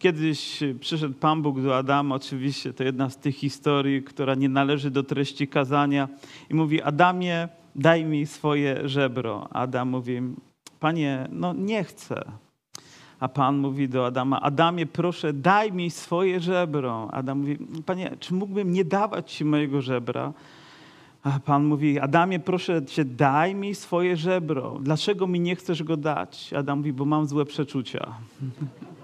Kiedyś przyszedł Pan Bóg do Adama, oczywiście to jedna z tych historii, która nie należy do treści kazania i mówi, Adamie, daj mi swoje żebro. Adam mówi, Panie, no nie chcę. A Pan mówi do Adama, Adamie, proszę, daj mi swoje żebro. Adam mówi, Panie, czy mógłbym nie dawać Ci mojego żebra? A Pan mówi, Adamie, proszę Cię, daj mi swoje żebro. Dlaczego mi nie chcesz go dać? Adam mówi, bo mam złe przeczucia.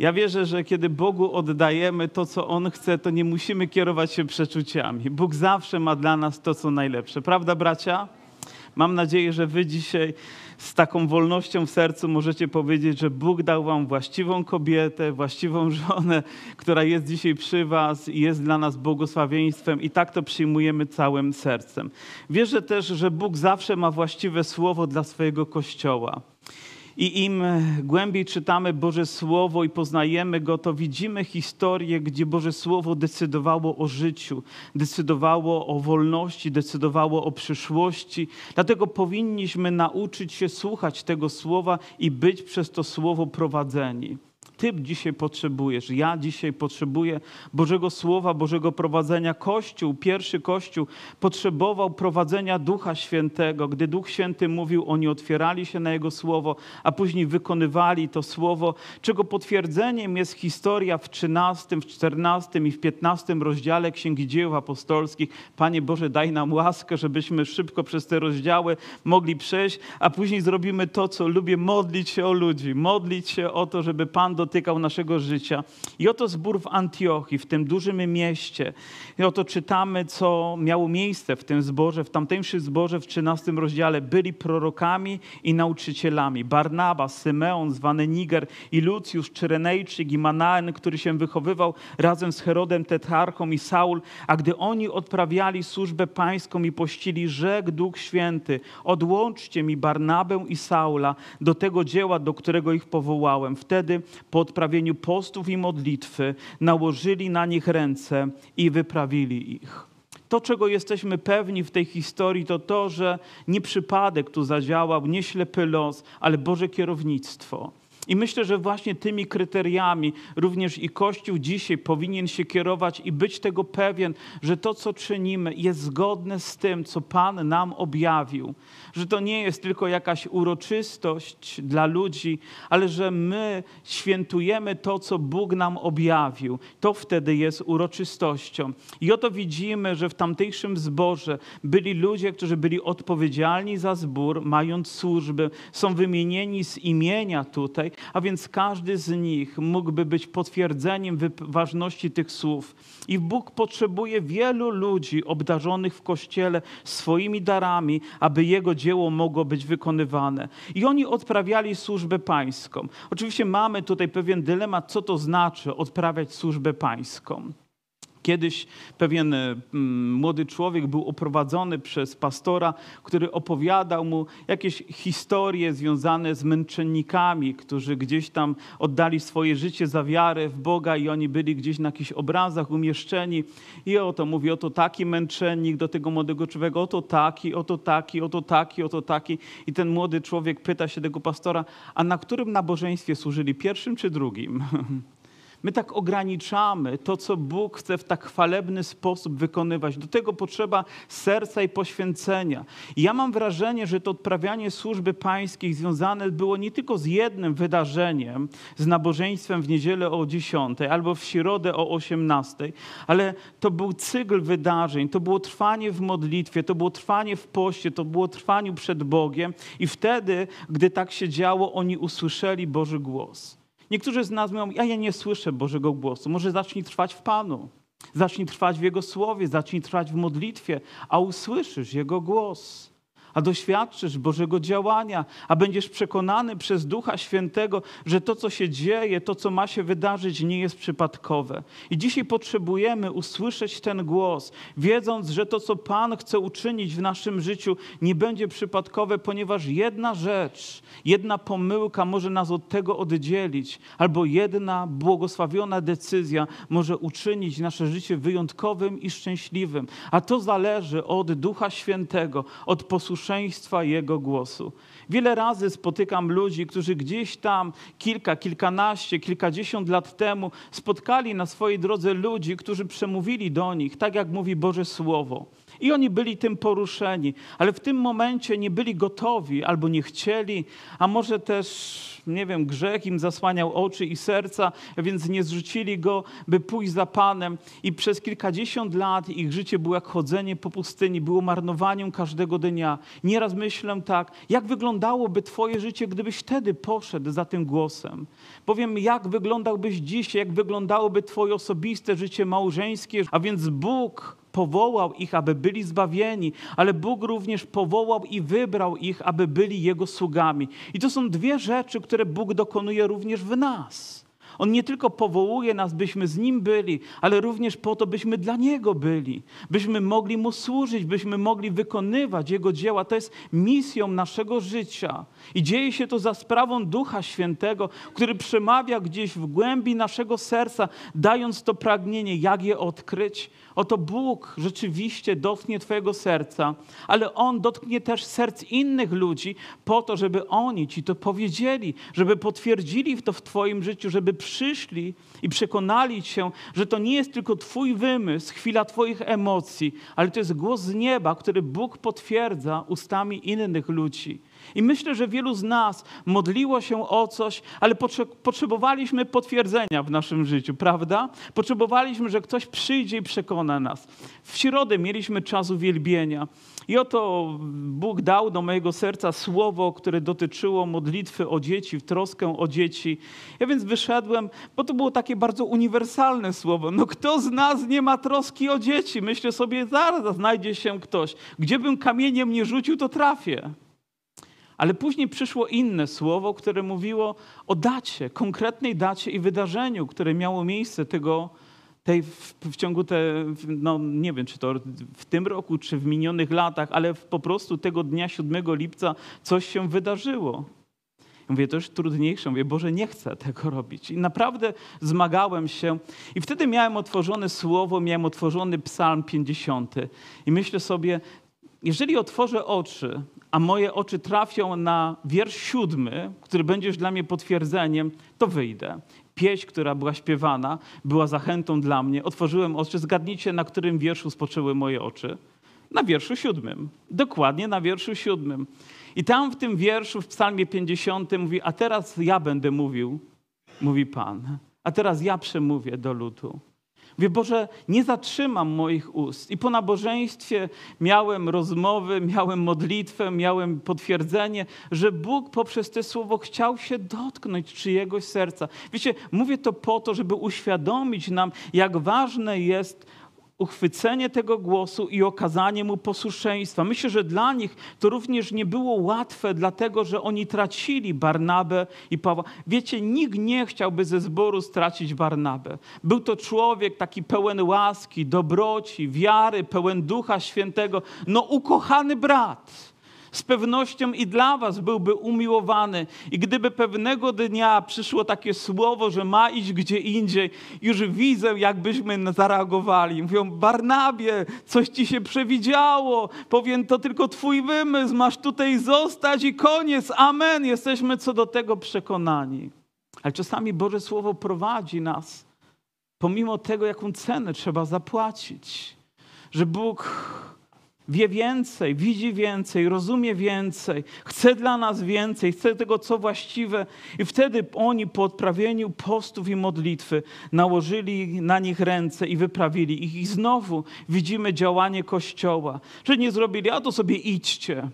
Ja wierzę, że kiedy Bogu oddajemy to, co On chce, to nie musimy kierować się przeczuciami. Bóg zawsze ma dla nas to, co najlepsze. Prawda, bracia? Mam nadzieję, że Wy dzisiaj z taką wolnością w sercu możecie powiedzieć, że Bóg dał Wam właściwą kobietę, właściwą żonę, która jest dzisiaj przy Was i jest dla nas błogosławieństwem, i tak to przyjmujemy całym sercem. Wierzę też, że Bóg zawsze ma właściwe słowo dla swojego kościoła. I im głębiej czytamy Boże Słowo i poznajemy Go, to widzimy historię, gdzie Boże Słowo decydowało o życiu, decydowało o wolności, decydowało o przyszłości. Dlatego powinniśmy nauczyć się słuchać tego Słowa i być przez to Słowo prowadzeni. Ty dzisiaj potrzebujesz, ja dzisiaj potrzebuję Bożego Słowa, Bożego prowadzenia. Kościół, pierwszy Kościół potrzebował prowadzenia Ducha Świętego. Gdy Duch Święty mówił, oni otwierali się na Jego Słowo, a później wykonywali to Słowo, czego potwierdzeniem jest historia w 13, w 14 i w 15 rozdziale Księgi Dzieł Apostolskich. Panie Boże, daj nam łaskę, żebyśmy szybko przez te rozdziały mogli przejść, a później zrobimy to, co lubię, modlić się o ludzi, modlić się o to, żeby Pan do dotykał naszego życia. I oto zbór w Antiochii, w tym dużym mieście. I oto czytamy, co miało miejsce w tym zborze, w tamtejszym zborze w 13 rozdziale. Byli prorokami i nauczycielami. Barnaba, Symeon, zwany Niger, i Lucjusz, Czyrenejczyk i Manaen, który się wychowywał razem z Herodem Tetrarchą i Saul. A gdy oni odprawiali służbę pańską i pościli, rzekł Duch Święty, odłączcie mi Barnabę i Saula do tego dzieła, do którego ich powołałem. Wtedy po odprawieniu postów i modlitwy nałożyli na nich ręce i wyprawili ich. To, czego jesteśmy pewni w tej historii, to to, że nie przypadek tu zadziałał, nie ślepy los, ale Boże kierownictwo. I myślę, że właśnie tymi kryteriami również i Kościół dzisiaj powinien się kierować i być tego pewien, że to, co czynimy, jest zgodne z tym, co Pan nam objawił. Że to nie jest tylko jakaś uroczystość dla ludzi, ale że my świętujemy to, co Bóg nam objawił. To wtedy jest uroczystością. I oto widzimy, że w tamtejszym zborze byli ludzie, którzy byli odpowiedzialni za zbór, mając służby, są wymienieni z imienia tutaj, a więc każdy z nich mógłby być potwierdzeniem ważności tych słów. I Bóg potrzebuje wielu ludzi obdarzonych w kościele swoimi darami, aby Jego dzieło mogło być wykonywane. I oni odprawiali służbę pańską. Oczywiście mamy tutaj pewien dylemat, co to znaczy odprawiać służbę pańską. Kiedyś pewien mm, młody człowiek był oprowadzony przez pastora, który opowiadał mu jakieś historie związane z męczennikami, którzy gdzieś tam oddali swoje życie za wiarę w Boga i oni byli gdzieś na jakichś obrazach umieszczeni. I oto mówi, oto taki męczennik do tego młodego człowieka, oto taki, oto taki, oto taki, oto taki. I ten młody człowiek pyta się tego pastora, a na którym nabożeństwie służyli, pierwszym czy drugim? My tak ograniczamy to, co Bóg chce w tak chwalebny sposób wykonywać. Do tego potrzeba serca i poświęcenia. I ja mam wrażenie, że to odprawianie służby pańskiej związane było nie tylko z jednym wydarzeniem, z nabożeństwem w niedzielę o 10 albo w środę o 18, ale to był cykl wydarzeń, to było trwanie w modlitwie, to było trwanie w poście, to było trwanie przed Bogiem i wtedy, gdy tak się działo, oni usłyszeli Boży głos. Niektórzy z nas mówią, ja, ja nie słyszę Bożego głosu. Może zacznij trwać w Panu. Zacznij trwać w Jego słowie, zacznij trwać w modlitwie, a usłyszysz Jego głos a doświadczysz Bożego działania, a będziesz przekonany przez Ducha Świętego, że to, co się dzieje, to, co ma się wydarzyć, nie jest przypadkowe. I dzisiaj potrzebujemy usłyszeć ten głos, wiedząc, że to, co Pan chce uczynić w naszym życiu, nie będzie przypadkowe, ponieważ jedna rzecz, jedna pomyłka może nas od tego oddzielić, albo jedna błogosławiona decyzja może uczynić nasze życie wyjątkowym i szczęśliwym. A to zależy od Ducha Świętego, od posłuszeństwa posłuszeństwa Jego głosu. Wiele razy spotykam ludzi, którzy gdzieś tam kilka, kilkanaście, kilkadziesiąt lat temu spotkali na swojej drodze ludzi, którzy przemówili do nich, tak jak mówi Boże Słowo. I oni byli tym poruszeni, ale w tym momencie nie byli gotowi albo nie chcieli, a może też, nie wiem, grzech im zasłaniał oczy i serca, więc nie zrzucili go, by pójść za Panem. I przez kilkadziesiąt lat ich życie było jak chodzenie po pustyni, było marnowaniem każdego dnia. Nieraz myślę tak, jak wyglądałoby Twoje życie, gdybyś wtedy poszedł za tym głosem? Powiem, jak wyglądałbyś dziś, jak wyglądałoby Twoje osobiste życie małżeńskie, a więc Bóg powołał ich, aby byli zbawieni, ale Bóg również powołał i wybrał ich, aby byli Jego sługami. I to są dwie rzeczy, które Bóg dokonuje również w nas. On nie tylko powołuje nas, byśmy z Nim byli, ale również po to, byśmy dla Niego byli, byśmy mogli Mu służyć, byśmy mogli wykonywać Jego dzieła. To jest misją naszego życia. I dzieje się to za sprawą Ducha Świętego, który przemawia gdzieś w głębi naszego serca, dając to pragnienie, jak je odkryć. Oto Bóg rzeczywiście dotknie Twojego serca, ale On dotknie też serc innych ludzi po to, żeby oni Ci to powiedzieli, żeby potwierdzili to w Twoim życiu, żeby przyszli i przekonali się, że to nie jest tylko Twój wymysł, chwila Twoich emocji, ale to jest głos z nieba, który Bóg potwierdza ustami innych ludzi. I myślę, że wielu z nas modliło się o coś, ale potrzebowaliśmy potwierdzenia w naszym życiu, prawda? Potrzebowaliśmy, że ktoś przyjdzie i przekona nas. W środę mieliśmy czas uwielbienia. I oto Bóg dał do mojego serca słowo, które dotyczyło modlitwy o dzieci, w troskę o dzieci. Ja więc wyszedłem, bo to było takie bardzo uniwersalne słowo. No kto z nas nie ma troski o dzieci? Myślę sobie, zaraz znajdzie się ktoś. Gdziebym kamieniem nie rzucił, to trafię. Ale później przyszło inne słowo, które mówiło o dacie, konkretnej dacie i wydarzeniu, które miało miejsce tego, tej, w, w ciągu te, no nie wiem, czy to w tym roku, czy w minionych latach, ale po prostu tego dnia 7 lipca coś się wydarzyło. Mówię, to już trudniejsze. Mówię, Boże, nie chcę tego robić. I naprawdę zmagałem się. I wtedy miałem otworzone słowo, miałem otworzony psalm 50. I myślę sobie, jeżeli otworzę oczy, a moje oczy trafią na wiersz siódmy, który będziesz dla mnie potwierdzeniem, to wyjdę. Pieśń, która była śpiewana, była zachętą dla mnie. Otworzyłem oczy. Zgadnijcie, na którym wierszu spoczęły moje oczy. Na wierszu siódmym. Dokładnie na wierszu siódmym. I tam w tym wierszu, w psalmie 50 mówi, a teraz ja będę mówił, mówi Pan. A teraz ja przemówię do ludu. Mówię, Boże, nie zatrzymam moich ust. I po nabożeństwie miałem rozmowy, miałem modlitwę, miałem potwierdzenie, że Bóg poprzez te słowo chciał się dotknąć czyjegoś serca. Wiecie, mówię to po to, żeby uświadomić nam, jak ważne jest uchwycenie tego głosu i okazanie mu posłuszeństwa. Myślę, że dla nich to również nie było łatwe, dlatego że oni tracili Barnabę i Pawła. Wiecie, nikt nie chciałby ze zboru stracić Barnabę. Był to człowiek taki pełen łaski, dobroci, wiary, pełen Ducha Świętego, no ukochany brat z pewnością i dla was byłby umiłowany. I gdyby pewnego dnia przyszło takie słowo, że ma iść gdzie indziej, już widzę, jakbyśmy zareagowali. Mówią, Barnabie, coś ci się przewidziało, powiem, to tylko twój wymysł, masz tutaj zostać i koniec, amen. Jesteśmy co do tego przekonani. Ale czasami Boże Słowo prowadzi nas, pomimo tego, jaką cenę trzeba zapłacić. Że Bóg wie więcej, widzi więcej, rozumie więcej, chce dla nas więcej, chce tego, co właściwe. I wtedy oni po odprawieniu postów i modlitwy nałożyli na nich ręce i wyprawili ich. I znowu widzimy działanie Kościoła, że nie zrobili, a to sobie idźcie.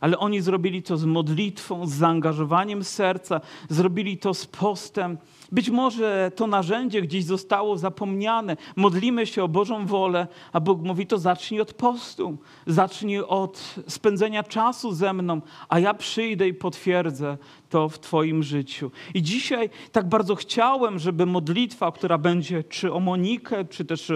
Ale oni zrobili to z modlitwą, z zaangażowaniem serca, zrobili to z postem. Być może to narzędzie gdzieś zostało zapomniane. Modlimy się o Bożą wolę, a Bóg mówi: to zacznij od postu, zacznij od spędzenia czasu ze mną, a ja przyjdę i potwierdzę to w Twoim życiu. I dzisiaj tak bardzo chciałem, żeby modlitwa, która będzie czy o Monikę, czy też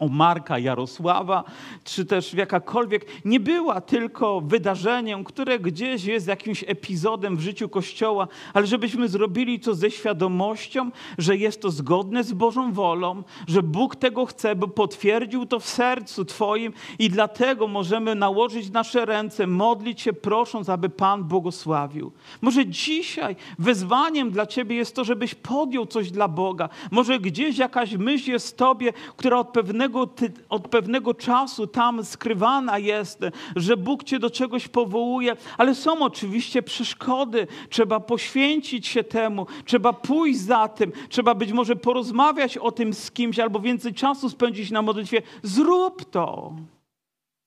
o Marka Jarosława, czy też jakakolwiek, nie była tylko wydarzeniem, które gdzieś jest jakimś epizodem w życiu Kościoła, ale żebyśmy zrobili to ze świadomością, że jest to zgodne z Bożą wolą, że Bóg tego chce, by potwierdził to w sercu Twoim i dlatego możemy nałożyć nasze ręce, modlić się, prosząc, aby Pan błogosławił. Może dzisiaj wyzwaniem dla Ciebie jest to, żebyś podjął coś dla Boga. Może gdzieś jakaś myśl jest w Tobie, która od pewnego pewnego, od pewnego czasu tam skrywana jest, że Bóg cię do czegoś powołuje, ale są oczywiście przeszkody. Trzeba poświęcić się temu, trzeba pójść za tym, trzeba być może porozmawiać o tym z kimś albo więcej czasu spędzić na modlitwie. Zrób to.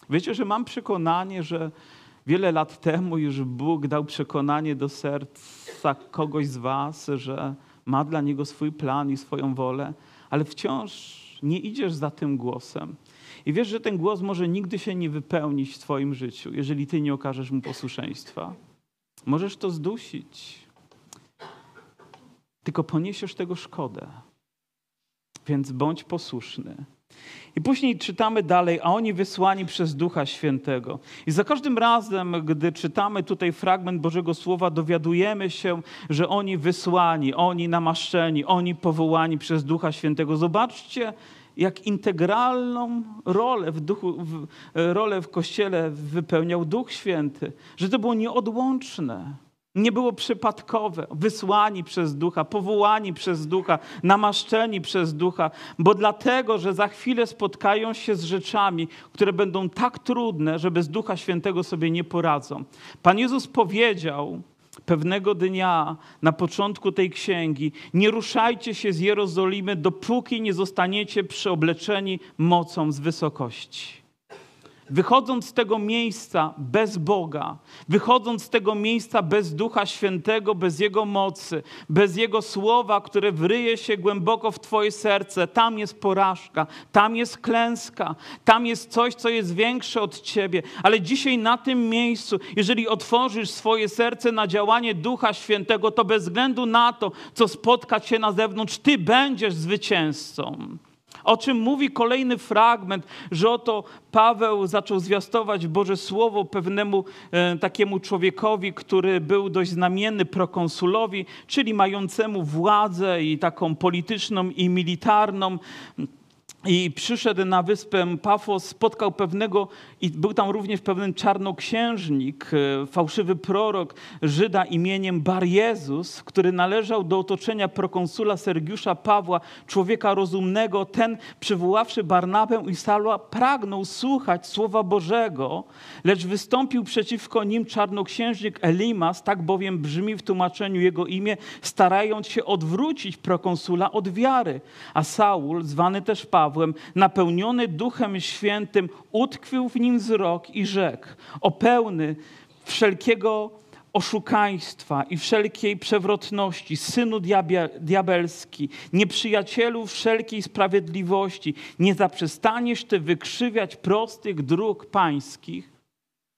Wiecie, że mam przekonanie, że wiele lat temu już Bóg dał przekonanie do serca kogoś z Was, że ma dla niego swój plan i swoją wolę, ale wciąż nie idziesz za tym głosem. I wiesz, że ten głos może nigdy się nie wypełnić w Twoim życiu, jeżeli Ty nie okażesz mu posłuszeństwa. Możesz to zdusić, tylko poniesiesz tego szkodę. Więc bądź posłuszny. I później czytamy dalej, a oni wysłani przez Ducha Świętego. I za każdym razem, gdy czytamy tutaj fragment Bożego Słowa, dowiadujemy się, że oni wysłani, oni namaszczeni, oni powołani przez Ducha Świętego. Zobaczcie, jak integralną rolę w, duchu, w, rolę w Kościele wypełniał Duch Święty, że to było nieodłączne. Nie było przypadkowe, wysłani przez Ducha, powołani przez Ducha, namaszczeni przez Ducha, bo dlatego, że za chwilę spotkają się z rzeczami, które będą tak trudne, że bez Ducha Świętego sobie nie poradzą. Pan Jezus powiedział pewnego dnia na początku tej księgi: Nie ruszajcie się z Jerozolimy, dopóki nie zostaniecie przeobleczeni mocą z wysokości. Wychodząc z tego miejsca bez Boga, wychodząc z tego miejsca bez Ducha Świętego, bez Jego mocy, bez Jego słowa, które wryje się głęboko w Twoje serce, tam jest porażka, tam jest klęska, tam jest coś, co jest większe od Ciebie. Ale dzisiaj na tym miejscu, jeżeli otworzysz swoje serce na działanie Ducha Świętego, to bez względu na to, co spotka Cię na zewnątrz, Ty będziesz zwycięzcą. O czym mówi kolejny fragment, że oto Paweł zaczął zwiastować Boże Słowo pewnemu e, takiemu człowiekowi, który był dość znamienny prokonsulowi, czyli mającemu władzę i taką polityczną i militarną. I przyszedł na wyspę Pafos, spotkał pewnego, i był tam również pewien czarnoksiężnik, e, fałszywy prorok, Żyda imieniem Bar Jezus, który należał do otoczenia prokonsula Sergiusza Pawła, człowieka rozumnego. Ten, przywoławszy Barnabę i Salwa, pragnął słuchać Słowa Bożego, lecz wystąpił przeciwko nim czarnoksiężnik Elimas, tak bowiem brzmi w tłumaczeniu jego imię, starając się odwrócić prokonsula od wiary. A Saul, zwany też Paweł, Pawłem, napełniony Duchem Świętym, utkwił w nim wzrok i rzekł: O pełny wszelkiego oszukaństwa i wszelkiej przewrotności, synu diabelski, nieprzyjacielu wszelkiej sprawiedliwości, nie zaprzestaniesz ty wykrzywiać prostych dróg pańskich?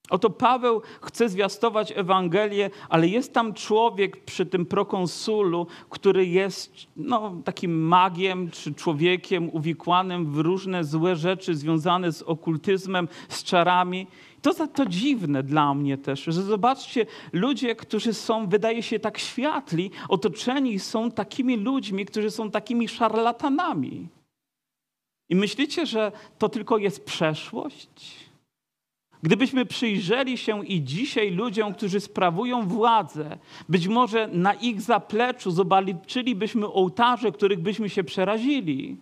Oto Paweł chce zwiastować Ewangelię, ale jest tam człowiek przy tym prokonsulu, który jest no, takim magiem czy człowiekiem uwikłanym w różne złe rzeczy związane z okultyzmem, z czarami. To, to dziwne dla mnie też, że zobaczcie, ludzie, którzy są, wydaje się, tak światli, otoczeni są takimi ludźmi, którzy są takimi szarlatanami. I myślicie, że to tylko jest przeszłość? Gdybyśmy przyjrzeli się i dzisiaj ludziom, którzy sprawują władzę, być może na ich zapleczu zobaczylibyśmy ołtarze, których byśmy się przerazili.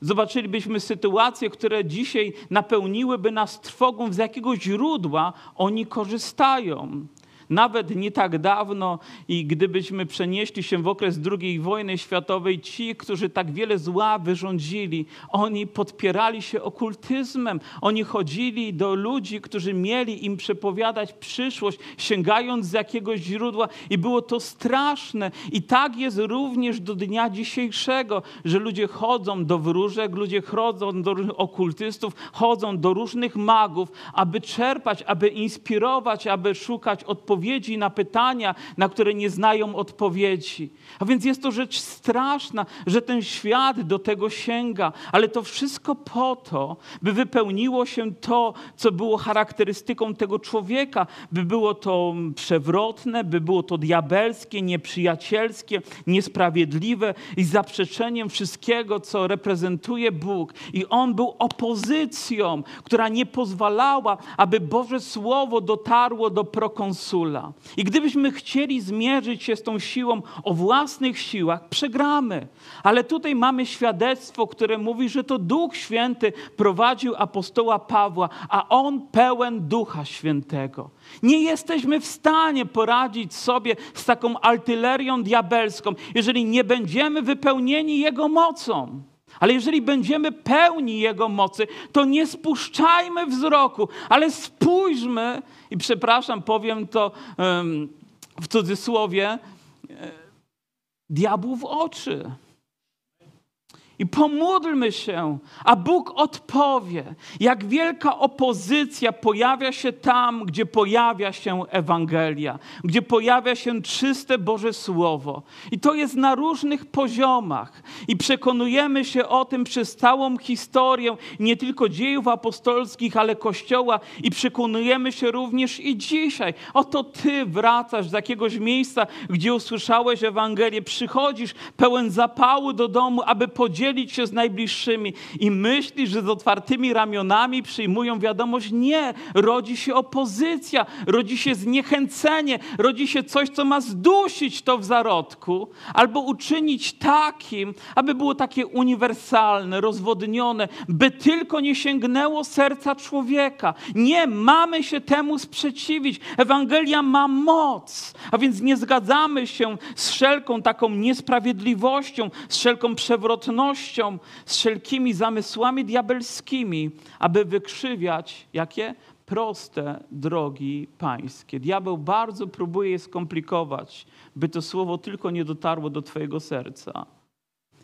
Zobaczylibyśmy sytuacje, które dzisiaj napełniłyby nas trwogą, z jakiego źródła oni korzystają. Nawet nie tak dawno, i gdybyśmy przenieśli się w okres II wojny światowej, ci, którzy tak wiele zła wyrządzili, oni podpierali się okultyzmem. Oni chodzili do ludzi, którzy mieli im przepowiadać przyszłość, sięgając z jakiegoś źródła, i było to straszne. I tak jest również do dnia dzisiejszego, że ludzie chodzą do wróżek, ludzie chodzą do okultystów, chodzą do różnych magów, aby czerpać, aby inspirować, aby szukać odpowiedzi odpowiedzi na pytania, na które nie znają odpowiedzi. A więc jest to rzecz straszna, że ten świat do tego sięga, ale to wszystko po to, by wypełniło się to, co było charakterystyką tego człowieka, by było to przewrotne, by było to diabelskie, nieprzyjacielskie, niesprawiedliwe i zaprzeczeniem wszystkiego, co reprezentuje Bóg. I on był opozycją, która nie pozwalała, aby Boże Słowo dotarło do prokonsula. I gdybyśmy chcieli zmierzyć się z tą siłą o własnych siłach, przegramy. Ale tutaj mamy świadectwo, które mówi, że to Duch Święty prowadził apostoła Pawła, a on pełen Ducha Świętego. Nie jesteśmy w stanie poradzić sobie z taką artylerią diabelską, jeżeli nie będziemy wypełnieni Jego mocą. Ale jeżeli będziemy pełni Jego mocy, to nie spuszczajmy wzroku, ale spójrzmy, i przepraszam, powiem to w cudzysłowie, e, diabłu w oczy. I pomódlmy się, a Bóg odpowie, jak wielka opozycja pojawia się tam, gdzie pojawia się Ewangelia, gdzie pojawia się czyste Boże Słowo. I to jest na różnych poziomach. I przekonujemy się o tym przez całą historię, nie tylko dziejów apostolskich, ale Kościoła. I przekonujemy się również i dzisiaj. Oto Ty wracasz z jakiegoś miejsca, gdzie usłyszałeś Ewangelię, przychodzisz pełen zapału do domu, aby podzielić podzielić się z najbliższymi i myślisz, że z otwartymi ramionami przyjmują wiadomość. Nie, rodzi się opozycja, rodzi się zniechęcenie, rodzi się coś, co ma zdusić to w zarodku, albo uczynić takim, aby było takie uniwersalne, rozwodnione, by tylko nie sięgnęło serca człowieka. Nie, mamy się temu sprzeciwić. Ewangelia ma moc, a więc nie zgadzamy się z wszelką taką niesprawiedliwością, z wszelką przewrotnością, z wszelkimi zamysłami diabelskimi, aby wykrzywiać jakie? Proste drogi pańskie. Diabeł bardzo próbuje je skomplikować, by to słowo tylko nie dotarło do Twojego serca.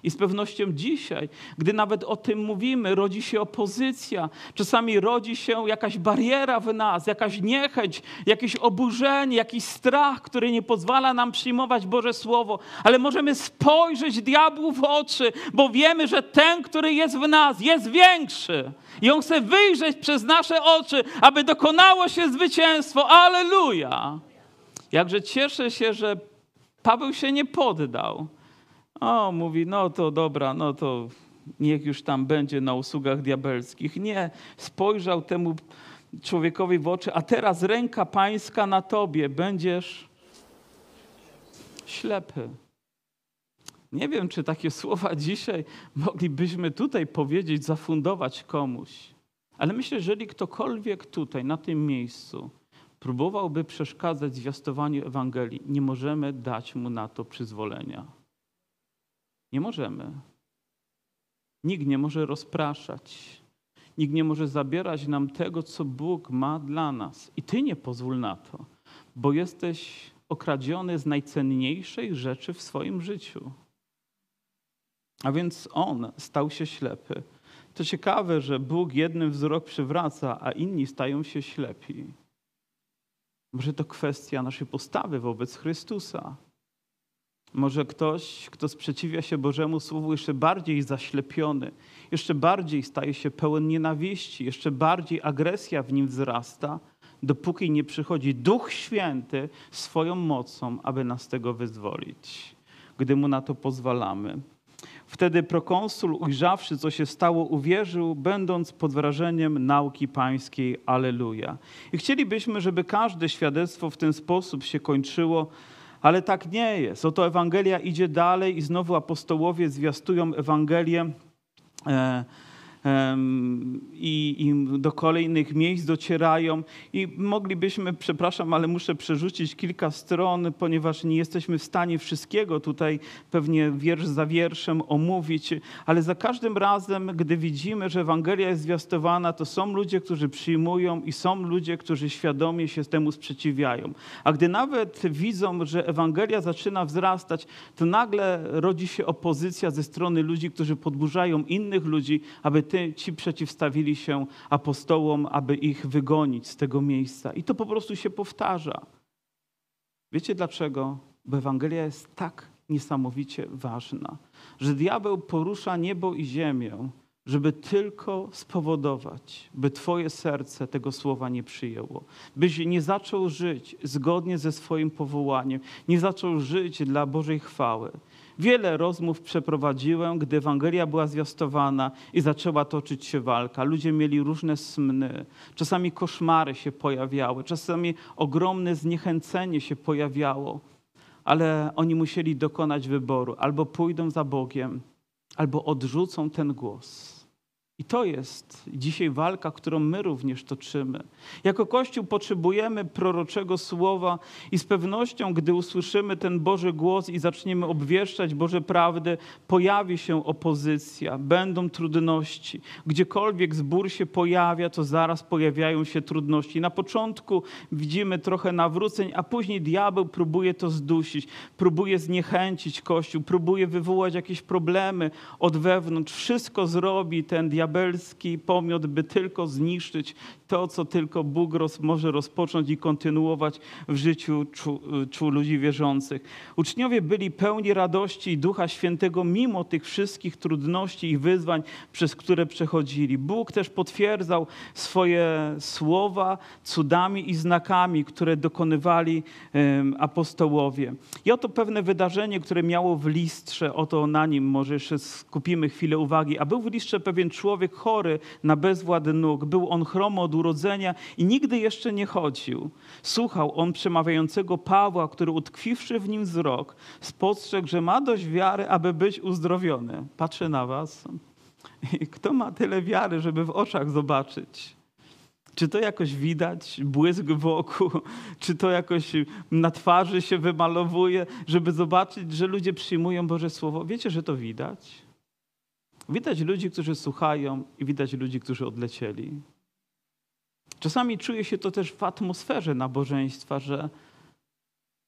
I z pewnością dzisiaj, gdy nawet o tym mówimy, rodzi się opozycja, czasami rodzi się jakaś bariera w nas, jakaś niechęć, jakieś oburzenie, jakiś strach, który nie pozwala nam przyjmować Boże Słowo, ale możemy spojrzeć diabłu w oczy, bo wiemy, że ten, który jest w nas, jest większy. I on chce wyjrzeć przez nasze oczy, aby dokonało się zwycięstwo. Aleluja! Jakże cieszę się, że Paweł się nie poddał o, mówi, no to dobra, no to niech już tam będzie na usługach diabelskich. Nie, spojrzał temu człowiekowi w oczy, a teraz ręka pańska na tobie, będziesz ślepy. Nie wiem, czy takie słowa dzisiaj moglibyśmy tutaj powiedzieć, zafundować komuś. Ale myślę, że jeżeli ktokolwiek tutaj, na tym miejscu, próbowałby przeszkadzać zwiastowaniu Ewangelii, nie możemy dać mu na to przyzwolenia. Nie możemy. Nikt nie może rozpraszać. Nikt nie może zabierać nam tego, co Bóg ma dla nas. I Ty nie pozwól na to, bo jesteś okradziony z najcenniejszej rzeczy w swoim życiu. A więc On stał się ślepy. To ciekawe, że Bóg jednym wzrok przywraca, a inni stają się ślepi. Może to kwestia naszej postawy wobec Chrystusa. Może ktoś, kto sprzeciwia się Bożemu Słowu, jeszcze bardziej zaślepiony, jeszcze bardziej staje się pełen nienawiści, jeszcze bardziej agresja w nim wzrasta, dopóki nie przychodzi Duch Święty swoją mocą, aby nas z tego wyzwolić, gdy mu na to pozwalamy. Wtedy prokonsul, ujrzawszy, co się stało, uwierzył, będąc pod wrażeniem nauki pańskiej. Aleluja. I chcielibyśmy, żeby każde świadectwo w ten sposób się kończyło ale tak nie jest. Oto Ewangelia idzie dalej i znowu apostołowie zwiastują Ewangelię. E, i, i, do kolejnych miejsc docierają. I moglibyśmy, przepraszam, ale muszę przerzucić kilka stron, ponieważ nie jesteśmy w stanie wszystkiego tutaj pewnie wiersz za wierszem omówić, ale za każdym razem, gdy widzimy, że Ewangelia jest zwiastowana, to są ludzie, którzy przyjmują i są ludzie, którzy świadomie się temu sprzeciwiają. A gdy nawet widzą, że Ewangelia zaczyna wzrastać, to nagle rodzi się opozycja ze strony ludzi, którzy podburzają innych ludzi, aby ci przeciwstawili się apostołom, aby ich wygonić z tego miejsca. I to po prostu się powtarza. Wiecie dlaczego? Bo Ewangelia jest tak niesamowicie ważna, że diabeł porusza niebo i ziemię, żeby tylko spowodować, by Twoje serce tego słowa nie przyjęło, byś nie zaczął żyć zgodnie ze swoim powołaniem, nie zaczął żyć dla Bożej chwały. Wiele rozmów przeprowadziłem, gdy Ewangelia była zwiastowana i zaczęła toczyć się walka. Ludzie mieli różne sny, czasami koszmary się pojawiały, czasami ogromne zniechęcenie się pojawiało, ale oni musieli dokonać wyboru: albo pójdą za Bogiem, albo odrzucą ten głos. I to jest dzisiaj walka, którą my również toczymy. Jako Kościół potrzebujemy proroczego słowa i z pewnością, gdy usłyszymy ten Boży głos i zaczniemy obwieszczać Boże prawdy, pojawi się opozycja, będą trudności. Gdziekolwiek zbór się pojawia, to zaraz pojawiają się trudności. Na początku widzimy trochę nawróceń, a później diabeł próbuje to zdusić, próbuje zniechęcić Kościół, próbuje wywołać jakieś problemy od wewnątrz. Wszystko zrobi ten diabeł diabelski pomiot, by tylko zniszczyć to, co tylko Bóg roz, może rozpocząć i kontynuować w życiu czu, czu ludzi wierzących. Uczniowie byli pełni radości i Ducha Świętego mimo tych wszystkich trudności i wyzwań, przez które przechodzili. Bóg też potwierdzał swoje słowa cudami i znakami, które dokonywali apostołowie. I oto pewne wydarzenie, które miało w listrze, oto na nim może jeszcze skupimy chwilę uwagi, a był w listrze pewien człowiek chory na bezwład nóg. Był on chromo od urodzenia i nigdy jeszcze nie chodził. Słuchał on przemawiającego Pawła, który utkwiwszy w nim wzrok, spostrzegł, że ma dość wiary, aby być uzdrowiony. Patrzę na was. Kto ma tyle wiary, żeby w oczach zobaczyć? Czy to jakoś widać, błysk wokół, czy to jakoś na twarzy się wymalowuje, żeby zobaczyć, że ludzie przyjmują Boże Słowo? Wiecie, że to widać? Widać ludzi, którzy słuchają i widać ludzi, którzy odlecieli. Czasami czuje się to też w atmosferze nabożeństwa, że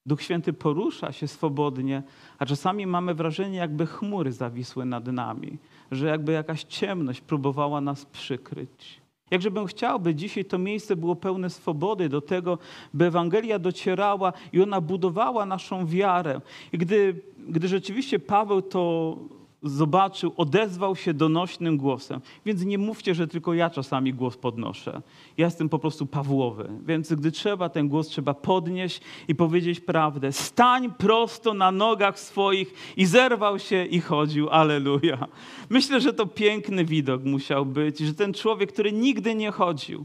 Duch Święty porusza się swobodnie, a czasami mamy wrażenie, jakby chmury zawisły nad nami, że jakby jakaś ciemność próbowała nas przykryć. Jakże bym chciał, by dzisiaj to miejsce było pełne swobody do tego, by Ewangelia docierała i ona budowała naszą wiarę. I gdy, gdy rzeczywiście Paweł to zobaczył, odezwał się donośnym głosem. Więc nie mówcie, że tylko ja czasami głos podnoszę. Ja jestem po prostu Pawłowy. Więc gdy trzeba, ten głos trzeba podnieść i powiedzieć prawdę. Stań prosto na nogach swoich i zerwał się i chodził. Aleluja. Myślę, że to piękny widok musiał być, że ten człowiek, który nigdy nie chodził,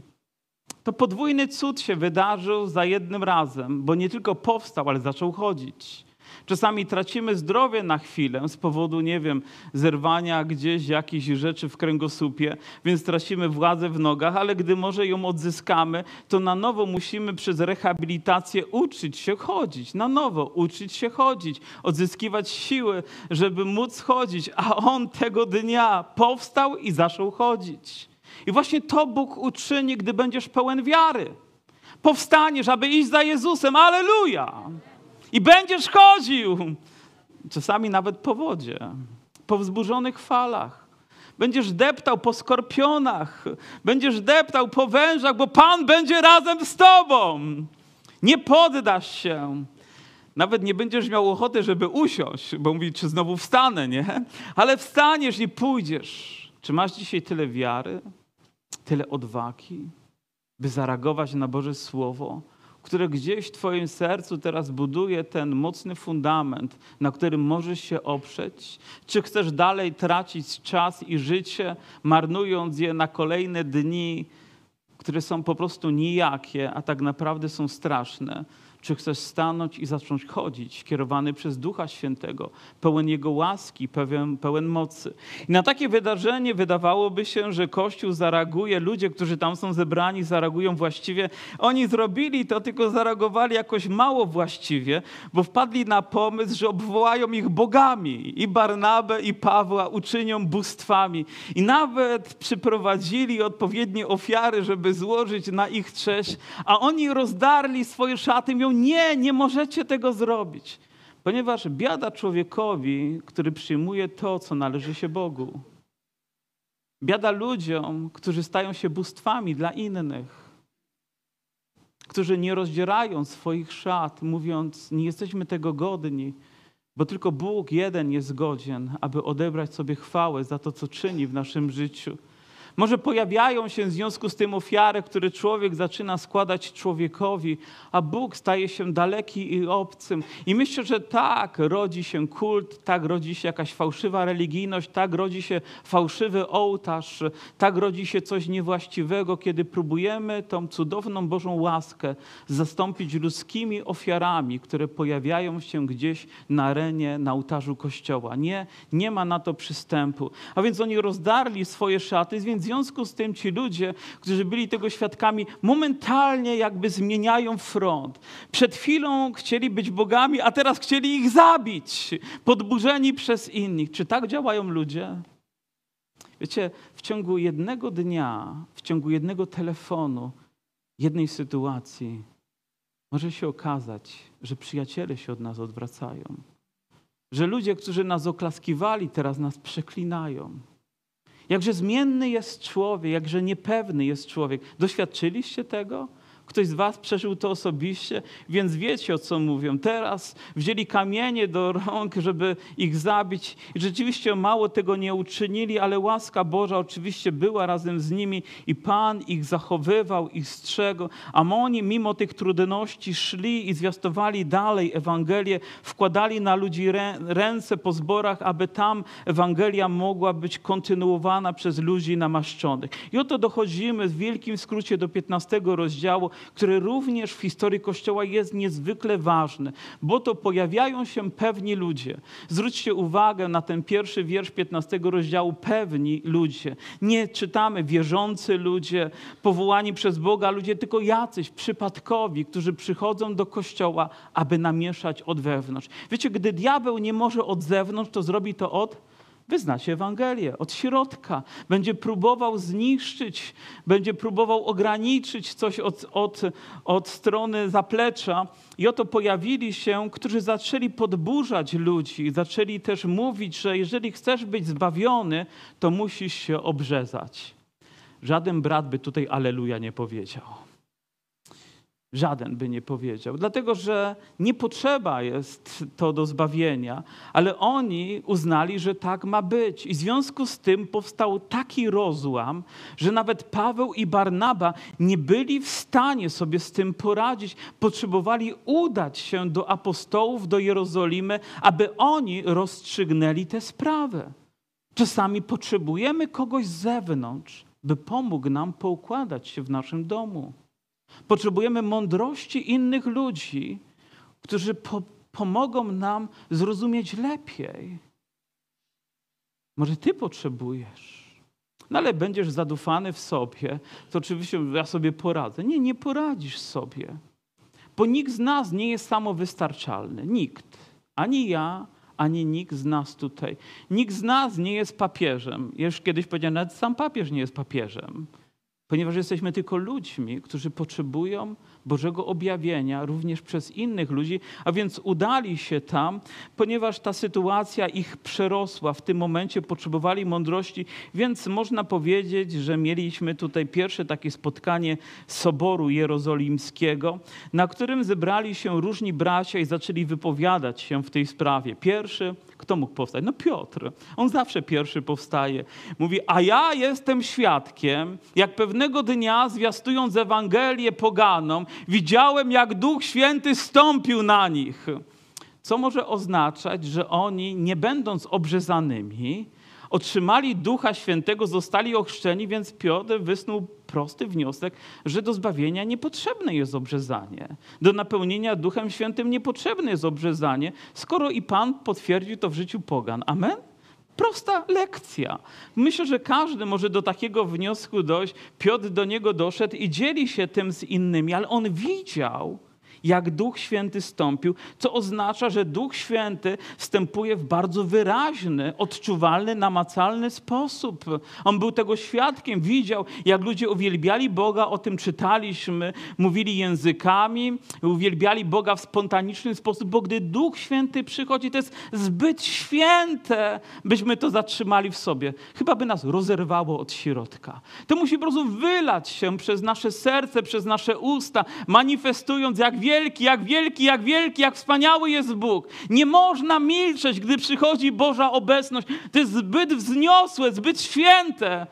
to podwójny cud się wydarzył za jednym razem, bo nie tylko powstał, ale zaczął chodzić. Czasami tracimy zdrowie na chwilę z powodu, nie wiem, zerwania gdzieś jakichś rzeczy w kręgosłupie, więc tracimy władzę w nogach, ale gdy może ją odzyskamy, to na nowo musimy przez rehabilitację uczyć się chodzić, na nowo uczyć się chodzić, odzyskiwać siły, żeby móc chodzić, a on tego dnia powstał i zaczął chodzić. I właśnie to Bóg uczyni, gdy będziesz pełen wiary. Powstaniesz, aby iść za Jezusem. Aleluja! I będziesz chodził, czasami nawet po wodzie, po wzburzonych falach. Będziesz deptał po skorpionach, będziesz deptał po wężach, bo Pan będzie razem z tobą. Nie poddasz się. Nawet nie będziesz miał ochoty, żeby usiąść, bo mówi, czy znowu wstanę, nie? Ale wstaniesz i pójdziesz. Czy masz dzisiaj tyle wiary, tyle odwagi, by zareagować na Boże Słowo? Które gdzieś w Twoim sercu teraz buduje ten mocny fundament, na którym możesz się oprzeć? Czy chcesz dalej tracić czas i życie, marnując je na kolejne dni, które są po prostu nijakie, a tak naprawdę są straszne? Czy chcesz stanąć i zacząć chodzić, kierowany przez Ducha Świętego, pełen Jego łaski, pełen, pełen mocy? I na takie wydarzenie wydawałoby się, że Kościół zareaguje, ludzie, którzy tam są zebrani, zareagują właściwie. Oni zrobili to, tylko zareagowali jakoś mało właściwie, bo wpadli na pomysł, że obwołają ich bogami. I Barnabę, i Pawła uczynią bóstwami. I nawet przyprowadzili odpowiednie ofiary, żeby złożyć na ich cześć, a oni rozdarli swoje szaty, nie, nie możecie tego zrobić. Ponieważ biada człowiekowi, który przyjmuje to, co należy się Bogu. Biada ludziom, którzy stają się bóstwami dla innych. którzy nie rozdzierają swoich szat, mówiąc, nie jesteśmy tego godni, bo tylko Bóg jeden jest godzien, aby odebrać sobie chwałę za to, co czyni w naszym życiu. Może pojawiają się w związku z tym ofiary, które człowiek zaczyna składać człowiekowi, a Bóg staje się daleki i obcym. I myślę, że tak rodzi się kult, tak rodzi się jakaś fałszywa religijność, tak rodzi się fałszywy ołtarz, tak rodzi się coś niewłaściwego, kiedy próbujemy tą cudowną Bożą łaskę zastąpić ludzkimi ofiarami, które pojawiają się gdzieś na arenie, na ołtarzu kościoła. Nie, nie ma na to przystępu. A więc oni rozdarli swoje szaty, więc w związku z tym ci ludzie, którzy byli tego świadkami, momentalnie jakby zmieniają front. Przed chwilą chcieli być bogami, a teraz chcieli ich zabić, podburzeni przez innych. Czy tak działają ludzie? Wiecie, w ciągu jednego dnia, w ciągu jednego telefonu, jednej sytuacji, może się okazać, że przyjaciele się od nas odwracają. Że ludzie, którzy nas oklaskiwali, teraz nas przeklinają. Jakże zmienny jest człowiek, jakże niepewny jest człowiek. Doświadczyliście tego? Ktoś z Was przeżył to osobiście, więc wiecie o co mówią. Teraz wzięli kamienie do rąk, żeby ich zabić. I rzeczywiście mało tego nie uczynili, ale łaska Boża oczywiście była razem z nimi i Pan ich zachowywał, ich strzegł. A oni mimo tych trudności szli i zwiastowali dalej Ewangelię, wkładali na ludzi ręce po zborach, aby tam Ewangelia mogła być kontynuowana przez ludzi namaszczonych. I oto dochodzimy w wielkim skrócie do 15 rozdziału, który również w historii Kościoła jest niezwykle ważny, bo to pojawiają się pewni ludzie. Zwróćcie uwagę na ten pierwszy wiersz 15 rozdziału, pewni ludzie. Nie czytamy wierzący ludzie, powołani przez Boga ludzie, tylko jacyś przypadkowi, którzy przychodzą do Kościoła, aby namieszać od wewnątrz. Wiecie, gdy diabeł nie może od zewnątrz, to zrobi to od wyznacie Ewangelię od środka. Będzie próbował zniszczyć, będzie próbował ograniczyć coś od, od, od strony zaplecza. I oto pojawili się, którzy zaczęli podburzać ludzi, zaczęli też mówić, że jeżeli chcesz być zbawiony, to musisz się obrzezać. Żaden brat by tutaj aleluja nie powiedział. Żaden by nie powiedział, dlatego że nie potrzeba jest to do zbawienia, ale oni uznali, że tak ma być. I w związku z tym powstał taki rozłam, że nawet Paweł i Barnaba nie byli w stanie sobie z tym poradzić. Potrzebowali udać się do apostołów, do Jerozolimy, aby oni rozstrzygnęli tę sprawę. Czasami potrzebujemy kogoś z zewnątrz, by pomógł nam poukładać się w naszym domu. Potrzebujemy mądrości innych ludzi, którzy po pomogą nam zrozumieć lepiej. Może ty potrzebujesz. No ale będziesz zadufany w sobie, to oczywiście ja sobie poradzę. Nie, nie poradzisz sobie. Bo nikt z nas nie jest samowystarczalny. Nikt. Ani ja, ani nikt z nas tutaj. Nikt z nas nie jest papieżem. Już kiedyś powiedziałem, nawet sam papież nie jest papieżem ponieważ jesteśmy tylko ludźmi, którzy potrzebują Bożego objawienia również przez innych ludzi, a więc udali się tam, ponieważ ta sytuacja ich przerosła. W tym momencie potrzebowali mądrości, więc można powiedzieć, że mieliśmy tutaj pierwsze takie spotkanie Soboru Jerozolimskiego, na którym zebrali się różni bracia i zaczęli wypowiadać się w tej sprawie. Pierwszy kto mógł powstać? No Piotr. On zawsze pierwszy powstaje. Mówi, a ja jestem świadkiem, jak pewnego dnia zwiastując Ewangelię poganom, widziałem, jak Duch Święty stąpił na nich. Co może oznaczać, że oni, nie będąc obrzezanymi, otrzymali Ducha Świętego, zostali ochrzczeni, więc Piotr wysnuł prosty wniosek, że do zbawienia niepotrzebne jest obrzezanie. Do napełnienia Duchem Świętym niepotrzebne jest obrzezanie, skoro i Pan potwierdził to w życiu pogan. Amen? Prosta lekcja. Myślę, że każdy może do takiego wniosku dojść. Piotr do niego doszedł i dzieli się tym z innymi, ale on widział, jak Duch Święty stąpił, co oznacza, że Duch Święty wstępuje w bardzo wyraźny, odczuwalny, namacalny sposób. On był tego świadkiem, widział, jak ludzie uwielbiali Boga, o tym czytaliśmy, mówili językami, uwielbiali Boga w spontaniczny sposób, bo gdy Duch Święty przychodzi, to jest zbyt święte, byśmy to zatrzymali w sobie. Chyba by nas rozerwało od środka. To musi po prostu wylać się przez nasze serce, przez nasze usta, manifestując jak wielki, jak wielki, jak wielki, jak wspaniały jest Bóg. Nie można milczeć, gdy przychodzi Boża obecność. To jest zbyt wzniosłe, zbyt święte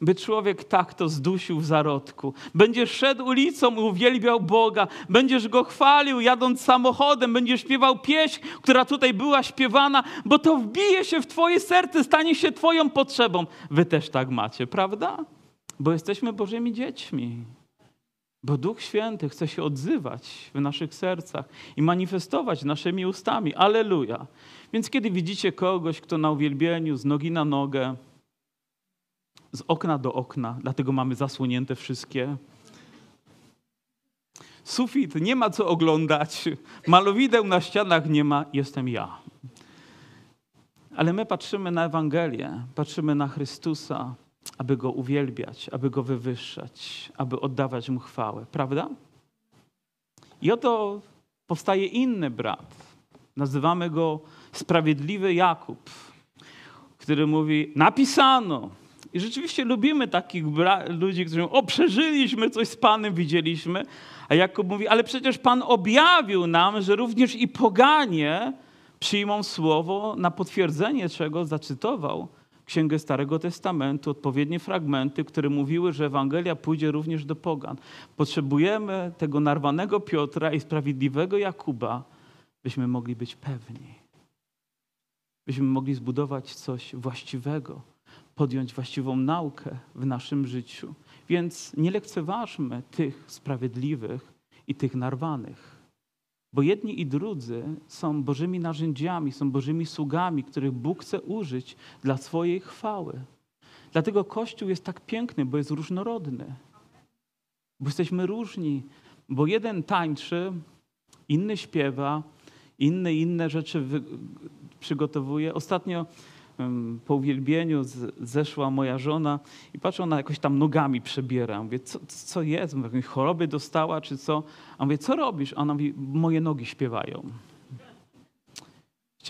by człowiek tak to zdusił w zarodku. Będziesz szedł ulicą i uwielbiał Boga, będziesz Go chwalił jadąc samochodem, będziesz śpiewał pieśń, która tutaj była śpiewana, bo to wbije się w twoje serce, stanie się twoją potrzebą. Wy też tak macie, prawda? Bo jesteśmy Bożymi dziećmi. Bo Duch Święty chce się odzywać w naszych sercach i manifestować naszymi ustami. Aleluja. Więc kiedy widzicie kogoś, kto na uwielbieniu z nogi na nogę, z okna do okna, dlatego mamy zasłonięte wszystkie. Sufit, nie ma co oglądać, malowideł na ścianach nie ma, jestem ja. Ale my patrzymy na Ewangelię, patrzymy na Chrystusa, aby Go uwielbiać, aby Go wywyższać, aby oddawać Mu chwałę, prawda? I oto powstaje inny brat. Nazywamy go Sprawiedliwy Jakub, który mówi: Napisano, i rzeczywiście lubimy takich ludzi, którzy mówią, o przeżyliśmy coś z Panem, widzieliśmy. A Jakub mówi, ale przecież Pan objawił nam, że również i poganie przyjmą słowo na potwierdzenie czego zacytował Księgę Starego Testamentu, odpowiednie fragmenty, które mówiły, że Ewangelia pójdzie również do pogan. Potrzebujemy tego narwanego Piotra i sprawiedliwego Jakuba, byśmy mogli być pewni. Byśmy mogli zbudować coś właściwego podjąć właściwą naukę w naszym życiu. Więc nie lekceważmy tych sprawiedliwych i tych narwanych. Bo jedni i drudzy są Bożymi narzędziami, są Bożymi sługami, których Bóg chce użyć dla swojej chwały. Dlatego Kościół jest tak piękny, bo jest różnorodny. Bo jesteśmy różni, bo jeden tańczy, inny śpiewa, inny inne rzeczy przygotowuje. Ostatnio po uwielbieniu zeszła moja żona i patrzę, ona jakoś tam nogami przebiera. Mówię, co, co jest? Mówię, choroby dostała, czy co? A mówię, co robisz? A ona mówi, moje nogi śpiewają.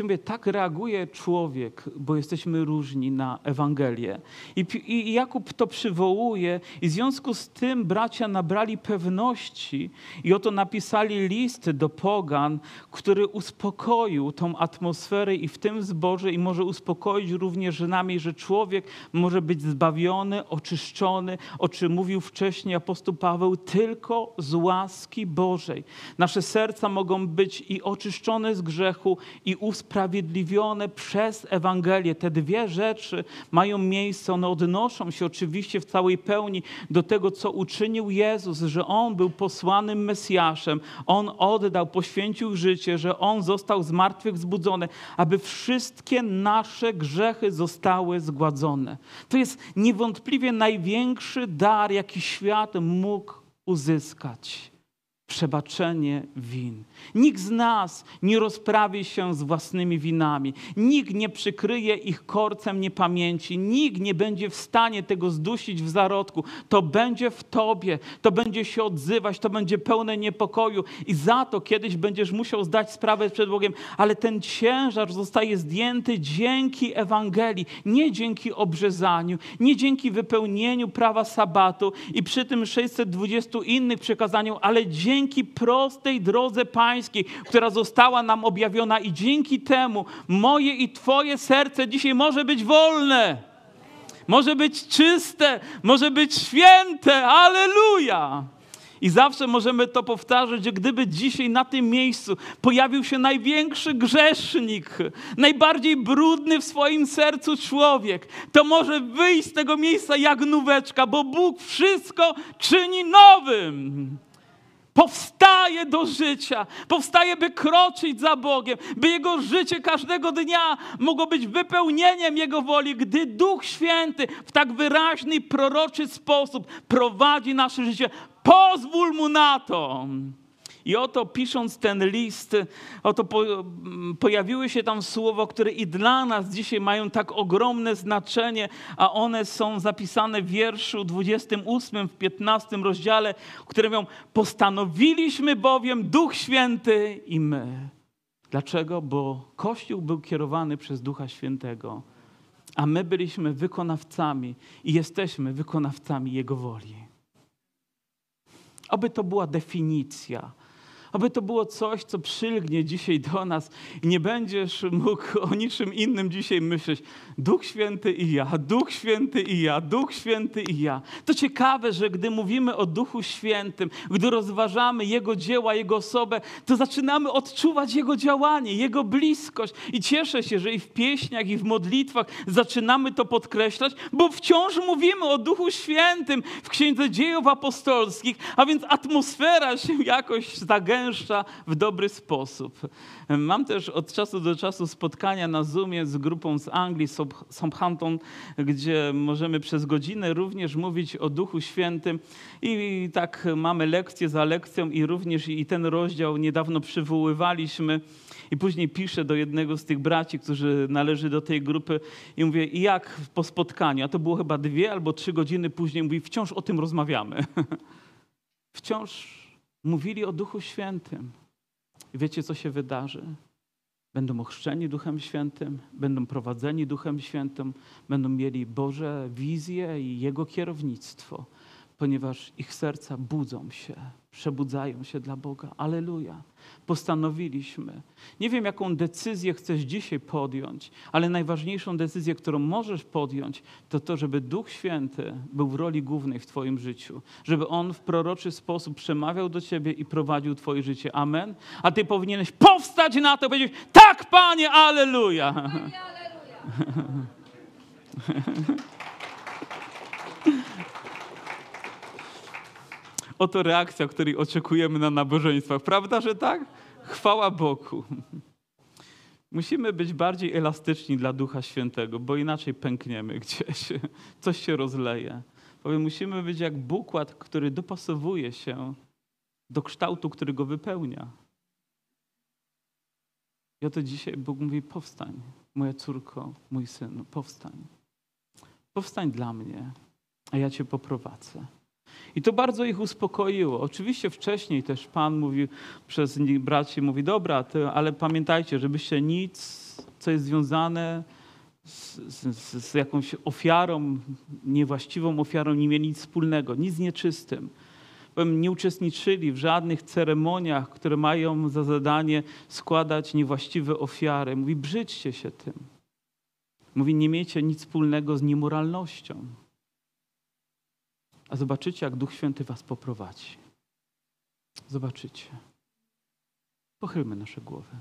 Mówię, tak reaguje człowiek, bo jesteśmy różni na Ewangelię. I, I, Jakub to przywołuje, i w związku z tym bracia nabrali pewności, i oto napisali list do Pogan, który uspokoił tą atmosferę i w tym zborze, i może uspokoić również nami, że człowiek może być zbawiony, oczyszczony, o czym mówił wcześniej apostoł Paweł, tylko z łaski Bożej. Nasze serca mogą być i oczyszczone z grzechu, i uspokoione usprawiedliwione przez Ewangelię. Te dwie rzeczy mają miejsce, one odnoszą się oczywiście w całej pełni do tego, co uczynił Jezus, że On był posłanym Mesjaszem, On oddał, poświęcił życie, że On został z martwych zbudzony, aby wszystkie nasze grzechy zostały zgładzone. To jest niewątpliwie największy dar, jaki świat mógł uzyskać przebaczenie win. Nikt z nas nie rozprawi się z własnymi winami. Nikt nie przykryje ich korcem niepamięci. Nikt nie będzie w stanie tego zdusić w zarodku. To będzie w tobie, to będzie się odzywać, to będzie pełne niepokoju i za to kiedyś będziesz musiał zdać sprawę przed Bogiem, ale ten ciężar zostaje zdjęty dzięki Ewangelii, nie dzięki obrzezaniu, nie dzięki wypełnieniu prawa sabatu i przy tym 620 innych przekazaniom, ale dzięki prostej drodze Pańskiej, która została nam objawiona i dzięki temu moje i Twoje serce dzisiaj może być wolne. Może być czyste, może być święte. Aleluja! I zawsze możemy to powtarzać, że gdyby dzisiaj na tym miejscu pojawił się największy grzesznik, najbardziej brudny w swoim sercu człowiek, to może wyjść z tego miejsca jak nóweczka, bo Bóg wszystko czyni nowym powstaje do życia, powstaje, by kroczyć za Bogiem, by jego życie każdego dnia mogło być wypełnieniem Jego woli, gdy Duch Święty w tak wyraźny proroczy sposób prowadzi nasze życie. Pozwól mu na to. I oto pisząc ten list, oto po, pojawiły się tam słowa, które i dla nas dzisiaj mają tak ogromne znaczenie, a one są zapisane w wierszu 28 w 15 rozdziale, które mówią: Postanowiliśmy bowiem Duch Święty i my. Dlaczego? Bo Kościół był kierowany przez Ducha Świętego, a my byliśmy wykonawcami i jesteśmy wykonawcami Jego woli. Oby to była definicja aby to było coś, co przylgnie dzisiaj do nas i nie będziesz mógł o niczym innym dzisiaj myśleć. Duch Święty i ja, Duch Święty i ja, Duch Święty i ja. To ciekawe, że gdy mówimy o Duchu Świętym, gdy rozważamy Jego dzieła, Jego osobę, to zaczynamy odczuwać Jego działanie, Jego bliskość. I cieszę się, że i w pieśniach, i w modlitwach zaczynamy to podkreślać, bo wciąż mówimy o Duchu Świętym w Księdze Dziejów Apostolskich, a więc atmosfera się jakoś zagęszcza w dobry sposób. Mam też od czasu do czasu spotkania na Zoomie z grupą z Anglii, Southampton, gdzie możemy przez godzinę również mówić o Duchu Świętym i tak mamy lekcję za lekcją i również i ten rozdział niedawno przywoływaliśmy. I później piszę do jednego z tych braci, którzy należy do tej grupy i mówię, i jak po spotkaniu? A to było chyba dwie albo trzy godziny później. Mówi, wciąż o tym rozmawiamy. wciąż mówili o Duchu Świętym. I wiecie, co się wydarzy? Będą ochrzczeni Duchem Świętym, będą prowadzeni Duchem Świętym, będą mieli Boże wizje i Jego kierownictwo, ponieważ ich serca budzą się, przebudzają się dla Boga. Aleluja postanowiliśmy. Nie wiem, jaką decyzję chcesz dzisiaj podjąć, ale najważniejszą decyzję, którą możesz podjąć, to to, żeby Duch Święty był w roli głównej w Twoim życiu. Żeby On w proroczy sposób przemawiał do Ciebie i prowadził Twoje życie. Amen. A Ty powinieneś powstać na to i powiedzieć: Tak, Panie, aleluja. Panie, aleluja. Oto reakcja, której oczekujemy na nabożeństwach. Prawda, że tak? Chwała Bogu. Musimy być bardziej elastyczni dla Ducha Świętego, bo inaczej pękniemy gdzieś. Coś się rozleje. Powiem, musimy być jak bukład, który dopasowuje się do kształtu, który go wypełnia. I oto dzisiaj Bóg mówi: powstań, moja córko, mój syn, powstań. Powstań dla mnie, a ja cię poprowadzę. I to bardzo ich uspokoiło. Oczywiście wcześniej też Pan mówił przez braci, mówi, dobra, ale pamiętajcie, żebyście nic, co jest związane z, z, z, jakąś ofiarą, niewłaściwą ofiarą, nie mieli nic wspólnego, nic nieczystym. Nie uczestniczyli w żadnych ceremoniach, które mają za zadanie składać niewłaściwe ofiary. Mówi, brzydźcie się tym. Mówi, nie miejcie nic wspólnego z niemoralnością a zobaczycie, jak Duch Święty was poprowadzi. Zobaczycie. Pochylmy nasze głowy.